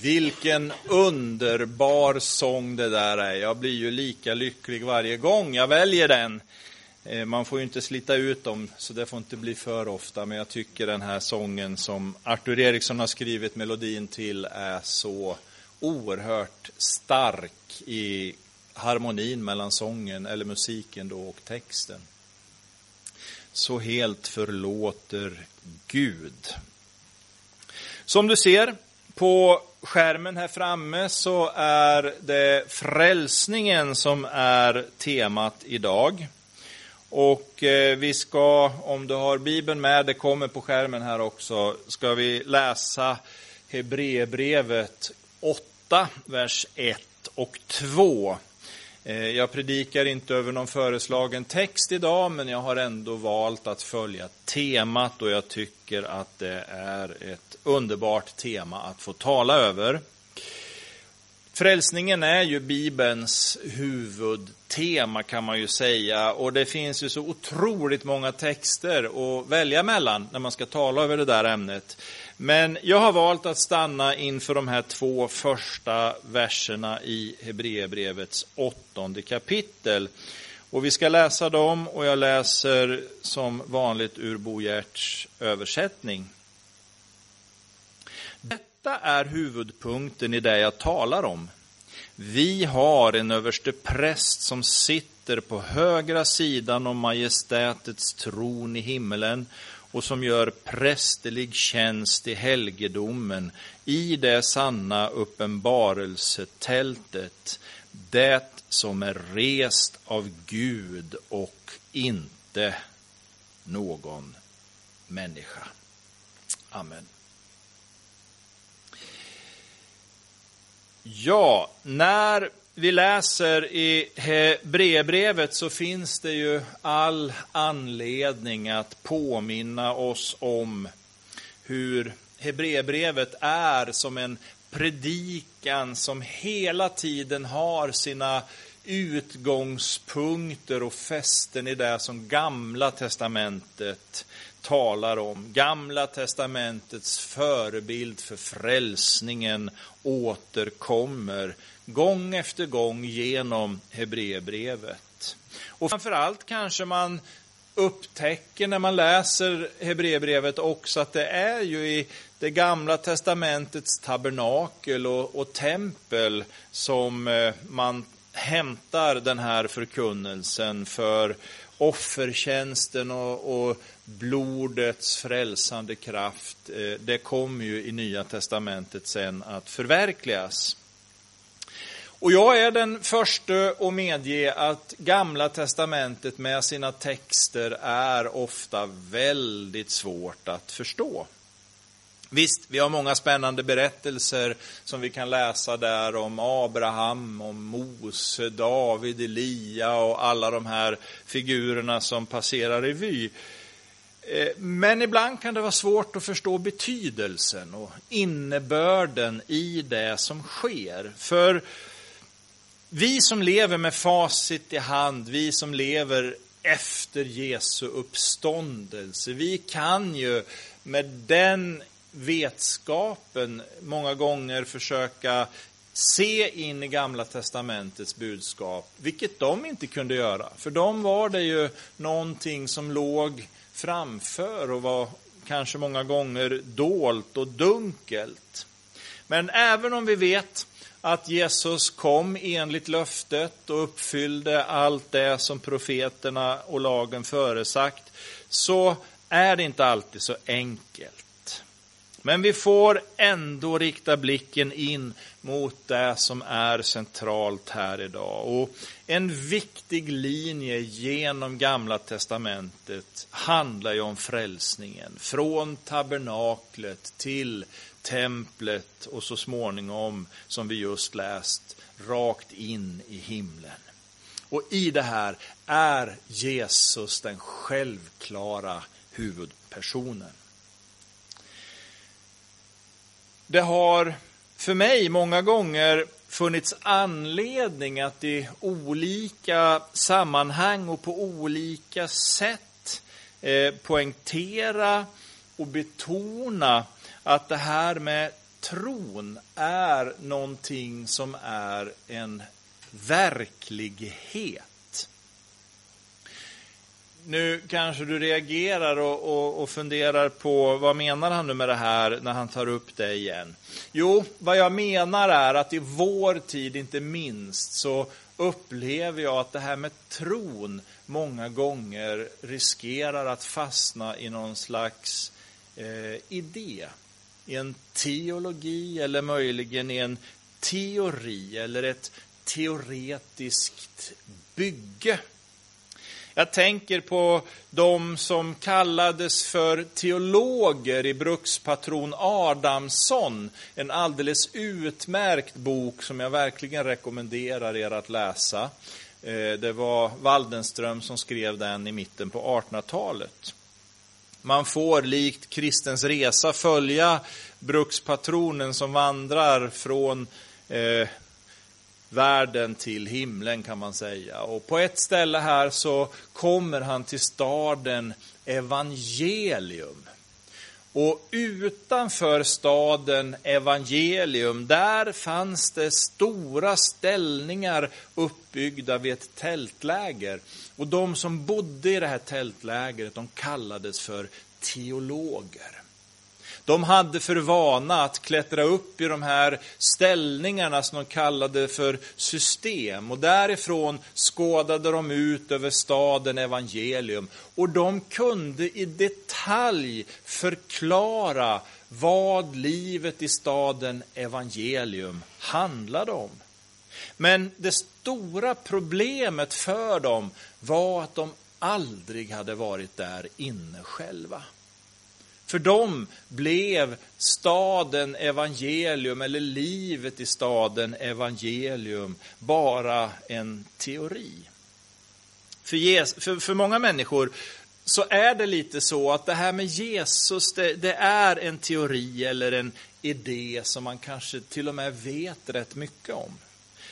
Vilken underbar sång det där är. Jag blir ju lika lycklig varje gång jag väljer den. Eh, man får ju inte slita ut dem, så det får inte bli för ofta. Men jag tycker den här sången som Artur Eriksson har skrivit melodin till är så oerhört stark i harmonin mellan sången, eller musiken då, och texten. Så helt förlåter Gud. Som du ser på skärmen här framme så är det frälsningen som är temat idag. Och eh, vi ska, om du har Bibeln med, det kommer på skärmen här också, ska vi läsa Hebreerbrevet 8, vers 1 och 2. Eh, jag predikar inte över någon föreslagen text idag, men jag har ändå valt att följa temat och jag tycker att det är ett underbart tema att få tala över. Frälsningen är ju Bibelns huvudtema kan man ju säga och det finns ju så otroligt många texter att välja mellan när man ska tala över det där ämnet. Men jag har valt att stanna inför de här två första verserna i Hebreerbrevets åttonde kapitel. Och vi ska läsa dem och jag läser som vanligt ur Bo Gerts översättning. Detta är huvudpunkten i det jag talar om. Vi har en överste präst som sitter på högra sidan om majestätets tron i himmelen och som gör prästerlig tjänst i helgedomen i det sanna uppenbarelsetältet, det som är rest av Gud och inte någon människa. Amen. Ja, när vi läser i Hebreerbrevet så finns det ju all anledning att påminna oss om hur Hebreerbrevet är som en predikan som hela tiden har sina utgångspunkter och fästen i det som Gamla testamentet talar om. Gamla testamentets förebild för frälsningen återkommer gång efter gång genom Hebreerbrevet. Och framförallt kanske man upptäcker när man läser Hebreerbrevet också att det är ju i det gamla testamentets tabernakel och, och tempel som eh, man hämtar den här förkunnelsen för offertjänsten och, och blodets frälsande kraft. Eh, det kommer ju i Nya testamentet sen att förverkligas. Och jag är den första att medge att Gamla testamentet med sina texter är ofta väldigt svårt att förstå. Visst, vi har många spännande berättelser som vi kan läsa där om Abraham, om Mose, David, Elia och alla de här figurerna som passerar i vy. Eh, men ibland kan det vara svårt att förstå betydelsen och innebörden i det som sker. För vi som lever med facit i hand, vi som lever efter Jesu uppståndelse, vi kan ju med den vetskapen många gånger försöka se in i Gamla testamentets budskap, vilket de inte kunde göra. För dem var det ju någonting som låg framför och var kanske många gånger dolt och dunkelt. Men även om vi vet att Jesus kom enligt löftet och uppfyllde allt det som profeterna och lagen föresagt, så är det inte alltid så enkelt. Men vi får ändå rikta blicken in mot det som är centralt här idag. Och en viktig linje genom Gamla testamentet handlar ju om frälsningen. Från tabernaklet till templet och så småningom, som vi just läst, rakt in i himlen. Och i det här är Jesus den självklara huvudpersonen. Det har för mig många gånger funnits anledning att i olika sammanhang och på olika sätt eh, poängtera och betona att det här med tron är någonting som är en verklighet. Nu kanske du reagerar och, och, och, funderar på vad menar han nu med det här när han tar upp det igen? Jo, vad jag menar är att i vår tid, inte minst, så upplever jag att det här med tron många gånger riskerar att fastna i någon slags eh, idé, i en teologi eller möjligen i en teori eller ett teoretiskt bygge. Jag tänker på de som kallades för teologer i brukspatron Adamsson. En alldeles utmärkt bok som jag verkligen rekommenderar er att läsa. Eh, det var Waldenström som skrev den i mitten på 1800-talet. Man får likt kristens resa följa brukspatronen som vandrar från eh, världen till himlen kan man säga. Och på ett ställe här så kommer han till staden Evangelium. Och utanför staden Evangelium, där fanns det stora ställningar uppbyggda vid ett tältläger. Och de som bodde i det här tältlägret, de kallades för teologer. De hade för vana att klättra upp i de här ställningarna som de kallade för system. Och därifrån skådade de ut över staden evangelium. Och de kunde i detalj förklara vad livet i staden evangelium handlade om. Men det stora problemet för dem var att de aldrig hade varit där inne själva. För dem blev staden evangelium, eller livet i staden evangelium, bara en teori. För, Jesus, för, för många människor så är det lite så att det här med Jesus, det, det, är en teori eller en idé som man kanske till och med vet rätt mycket om.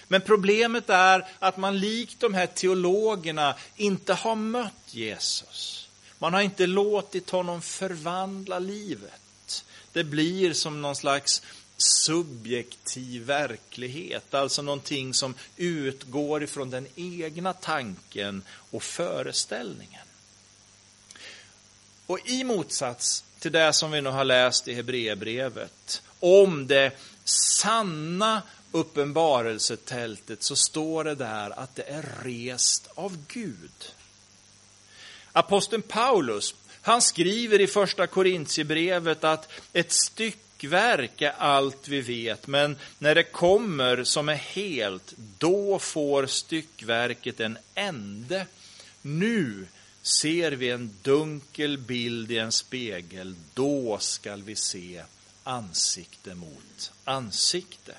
Men problemet är att man likt de här teologerna inte har mött Jesus. Man har inte låtit honom förvandla livet. Det blir som någon slags subjektiv verklighet, alltså någonting som utgår ifrån den egna tanken och föreställningen. Och i motsats till det som vi nu har läst i Hebreerbrevet om det sanna uppenbarelsetältet så står det där att det är rest av Gud. Aposteln Paulus, han skriver i första Korintierbrevet att ett styckverk är allt vi vet, men när det kommer som är helt, då får styckverket en ände. Nu ser vi en dunkel bild i en spegel, då skall vi se ansikte mot ansikte.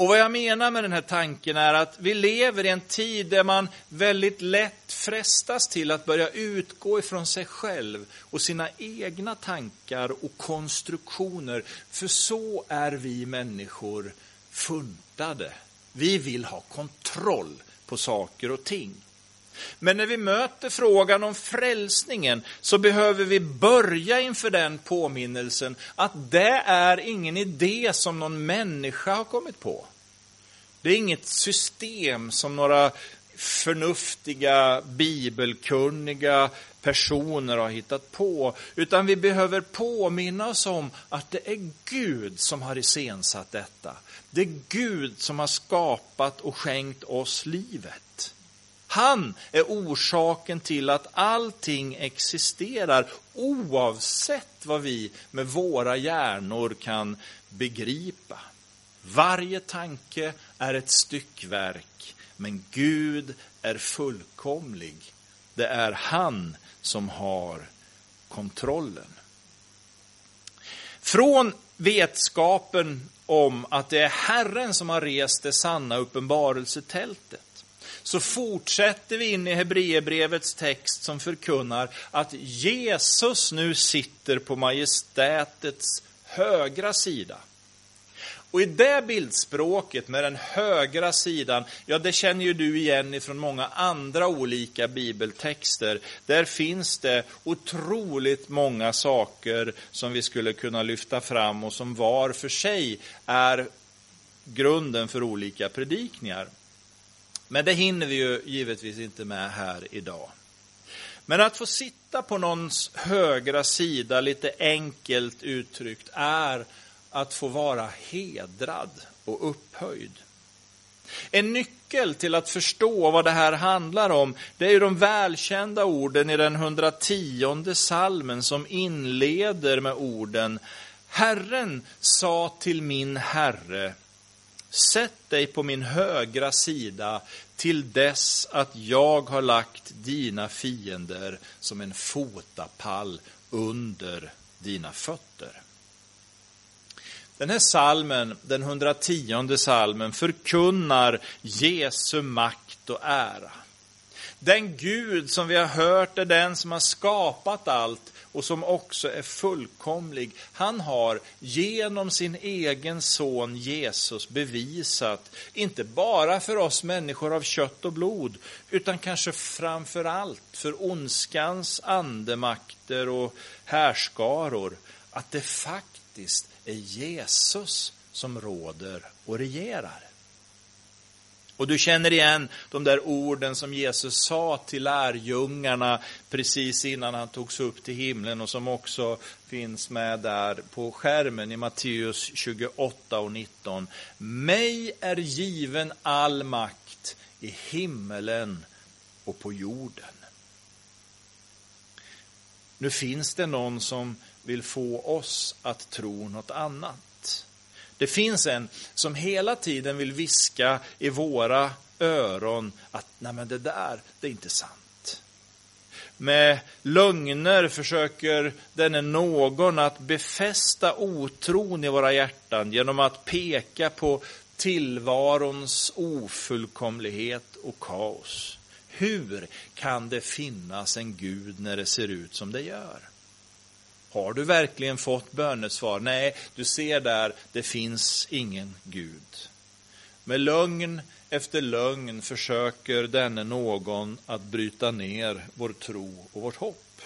Och vad jag menar med den här tanken är att vi lever i en tid där man väldigt lätt frestas till att börja utgå ifrån sig själv och sina egna tankar och konstruktioner. För så är vi människor funtade. Vi vill ha kontroll på saker och ting. Men när vi möter frågan om frälsningen så behöver vi börja inför den påminnelsen att det är ingen idé som någon människa har kommit på. Det är inget system som några förnuftiga, bibelkunniga personer har hittat på, utan vi behöver påminna oss om att det är Gud som har iscensatt detta. Det är Gud som har skapat och skänkt oss livet. Han är orsaken till att allting existerar oavsett vad vi med våra hjärnor kan begripa. Varje tanke är ett styckverk, men Gud är fullkomlig. Det är han som har kontrollen. Från vetskapen om att det är Herren som har rest det sanna uppenbarelsetältet så fortsätter vi in i Hebreerbrevets text som förkunnar att Jesus nu sitter på majestätets högra sida. Och i det bildspråket med den högra sidan, ja det känner ju du igen ifrån många andra olika bibeltexter. Där finns det otroligt många saker som vi skulle kunna lyfta fram och som var för sig är grunden för olika predikningar. Men det hinner vi ju givetvis inte med här idag. Men att få sitta på någons högra sida, lite enkelt uttryckt, är att få vara hedrad och upphöjd. En nyckel till att förstå vad det här handlar om, det är ju de välkända orden i den 110 salmen som inleder med orden Herren sa till min Herre, sätt dig på min högra sida till dess att jag har lagt dina fiender som en fotapall under dina fötter. Den här salmen, den 110 salmen, förkunnar Jesu makt och ära. Den Gud som vi har hört är den som har skapat allt och som också är fullkomlig. Han har genom sin egen son Jesus bevisat, inte bara för oss människor av kött och blod, utan kanske framför allt för ondskans andemakter och härskaror, att det faktiskt är Jesus som råder och regerar. Och du känner igen de där orden som Jesus sa till lärjungarna precis innan han togs upp till himlen och som också finns med där på skärmen i Matteus 28 och 19. Mig är given all makt i himmelen och på jorden. Nu finns det någon som vill få oss att tro något annat. Det finns en som hela tiden vill viska i våra öron att nej men det där, det är inte sant. Med lögner försöker denne någon att befästa otron i våra hjärtan genom att peka på tillvarons ofullkomlighet och kaos. Hur kan det finnas en Gud när det ser ut som det gör? Har du verkligen fått bönesvar? Nej, du ser där, det finns ingen Gud. Med lögn efter lögn försöker denne någon att bryta ner vår tro och vårt hopp.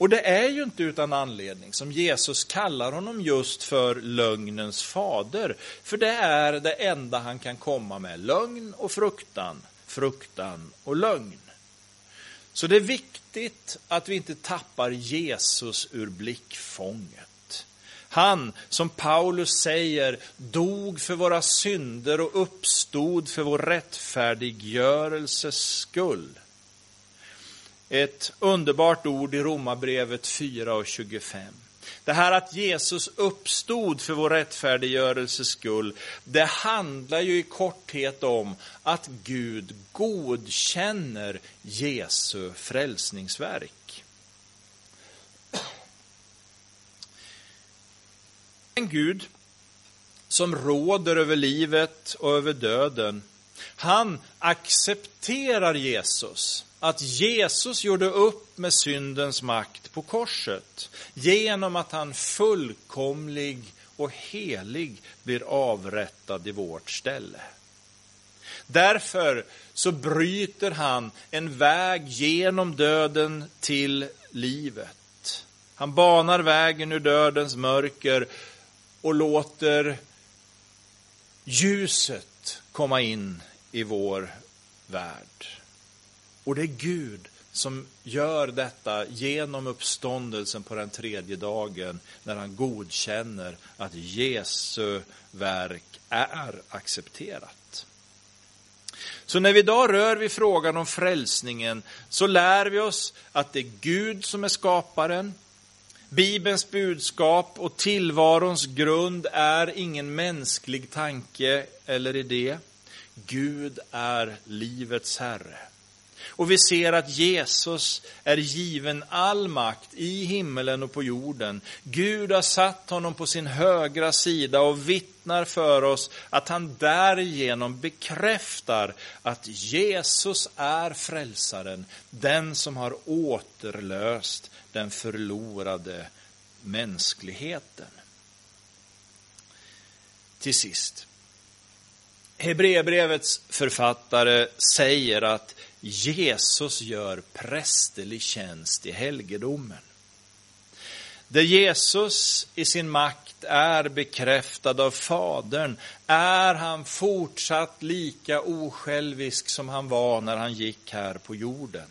Och det är ju inte utan anledning som Jesus kallar honom just för lögnens fader. För det är det enda han kan komma med, lögn och fruktan, fruktan och lögn. Så det är viktigt att vi inte tappar Jesus ur blickfånget. Han, som Paulus säger, dog för våra synder och uppstod för vår rättfärdiggörelses skull. Ett underbart ord i Romarbrevet 4 och 25. Det här att Jesus uppstod för vår rättfärdiggörelses skull, det handlar ju i korthet om att Gud godkänner Jesu frälsningsverk. En Gud som råder över livet och över döden, han accepterar Jesus att Jesus gjorde upp med syndens makt på korset genom att han fullkomlig och helig blir avrättad i vårt ställe. Därför så bryter han en väg genom döden till livet. Han banar vägen ur dödens mörker och låter ljuset komma in i vår värld. Och det är Gud som gör detta genom uppståndelsen på den tredje dagen när han godkänner att Jesu verk är accepterat. Så när vi idag rör vid frågan om frälsningen så lär vi oss att det är Gud som är skaparen. Bibelns budskap och tillvarons grund är ingen mänsklig tanke eller idé. Gud är livets Herre. Och vi ser att Jesus är given all makt i himmelen och på jorden. Gud har satt honom på sin högra sida och vittnar för oss att han därigenom bekräftar att Jesus är frälsaren, den som har återlöst den förlorade mänskligheten. till sist. Hebreerbrevets författare säger att Jesus gör prästerlig tjänst i helgedomen. Där Jesus i sin makt är bekräftad av Fadern är han fortsatt lika osjälvisk som han var när han gick här på jorden.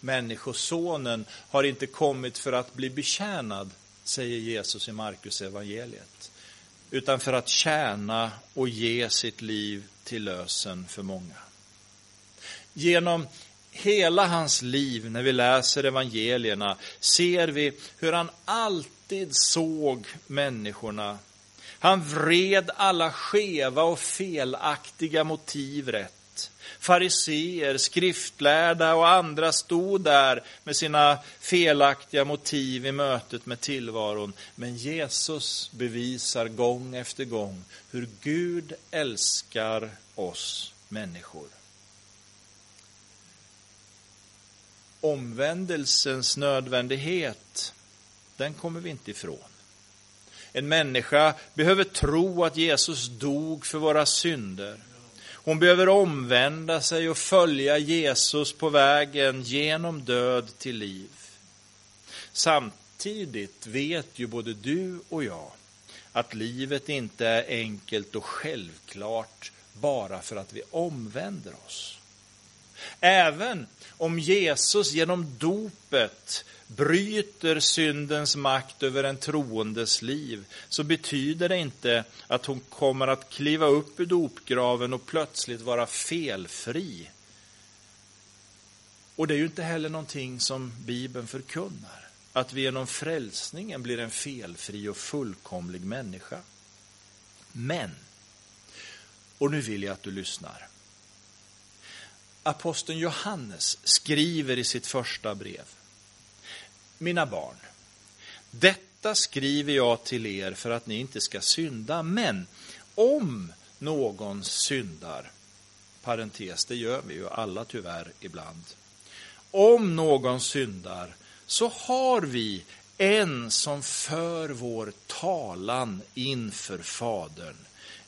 Människosonen har inte kommit för att bli betjänad, säger Jesus i Markus evangeliet, utan för att tjäna och ge sitt liv till lösen för många. Genom hela hans liv, när vi läser evangelierna, ser vi hur han alltid såg människorna. Han vred alla skeva och felaktiga motiv rätt. Fariseer, skriftlärda och andra stod där med sina felaktiga motiv i mötet med tillvaron. Men Jesus bevisar gång efter gång hur Gud älskar oss människor. omvändelsens nödvändighet, den kommer vi inte ifrån. En människa behöver tro att Jesus dog för våra synder. Hon behöver omvända sig och följa Jesus på vägen genom död till liv. Samtidigt vet ju både du och jag att livet inte är enkelt och självklart bara för att vi omvänder oss. Även om Jesus genom dopet bryter syndens makt över en troendes liv så betyder det inte att hon kommer att kliva upp ur dopgraven och plötsligt vara felfri. Och det är ju inte heller någonting som Bibeln förkunnar, att vi genom frälsningen blir en felfri och fullkomlig människa. Men, och nu vill jag att du lyssnar aposteln Johannes skriver i sitt första brev. Mina barn, detta skriver jag till er för att ni inte ska synda, men om någon syndar, parentes, det gör vi ju alla tyvärr ibland. Om någon syndar så har vi en som för vår talan inför Fadern.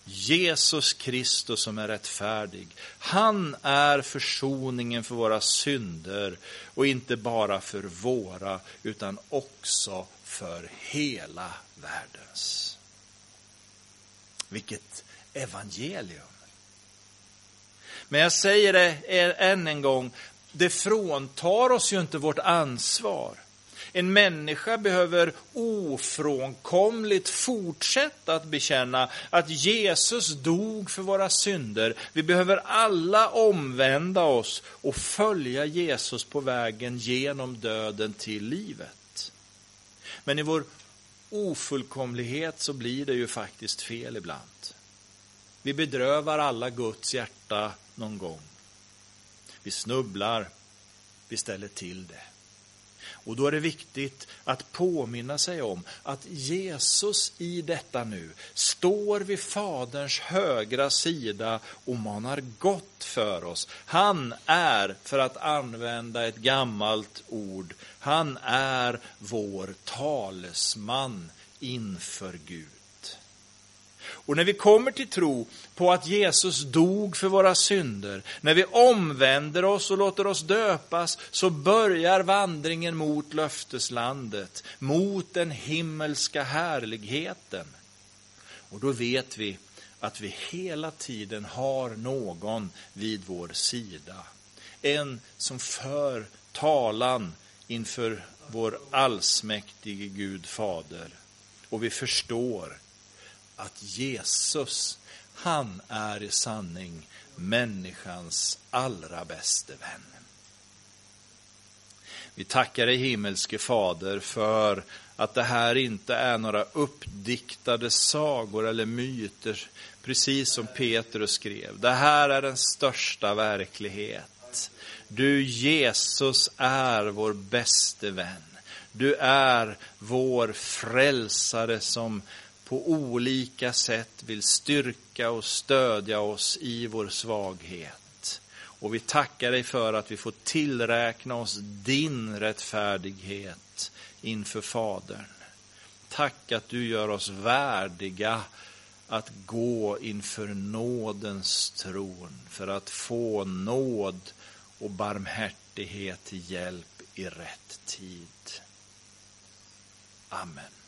Jesus Kristus som är rättfärdig. Han är försoningen för våra synder och inte bara för våra utan också för hela världens. Vilket evangelium! Men jag säger det än en gång, det fråntar oss ju inte vårt ansvar. En människa behöver ofrånkomligt fortsätta att bekänna att Jesus dog för våra synder. Vi behöver alla omvända oss och följa Jesus på vägen genom döden till livet. Men i vår ofullkomlighet så blir det ju faktiskt fel ibland. Vi bedrövar alla Guds hjärta någon gång. Vi snubblar, vi ställer till det. Och då är det viktigt att påminna sig om att Jesus i detta nu står vid Faderns högra sida och manar gott för oss. Han är, för att använda ett gammalt ord, han är vår talesman inför Gud. Och när vi kommer till tro på att Jesus dog för våra synder, när vi omvänder oss och låter oss döpas, så börjar vandringen mot löfteslandet, mot den himmelska härligheten. Och då vet vi att vi hela tiden har någon vid vår sida. En som för talan inför vår allsmäktige Gud Fader. Och vi förstår att Jesus, han är i sanning människans allra bäste vän. Vi tackar dig himmelske Fader för att det här inte är några uppdiktade sagor eller myter, precis som Petrus skrev. Det här är den största verklighet. Du Jesus är vår bäste vän. Du är vår frälsare som på olika sätt vill styrka och stödja oss i vår svaghet. Och vi tackar dig för att vi får tillräkna oss din rättfärdighet inför Fadern. Tack att du gör oss värdiga att gå inför nådens tron för att få nåd och barmhärtighet till hjälp i rätt tid. Amen.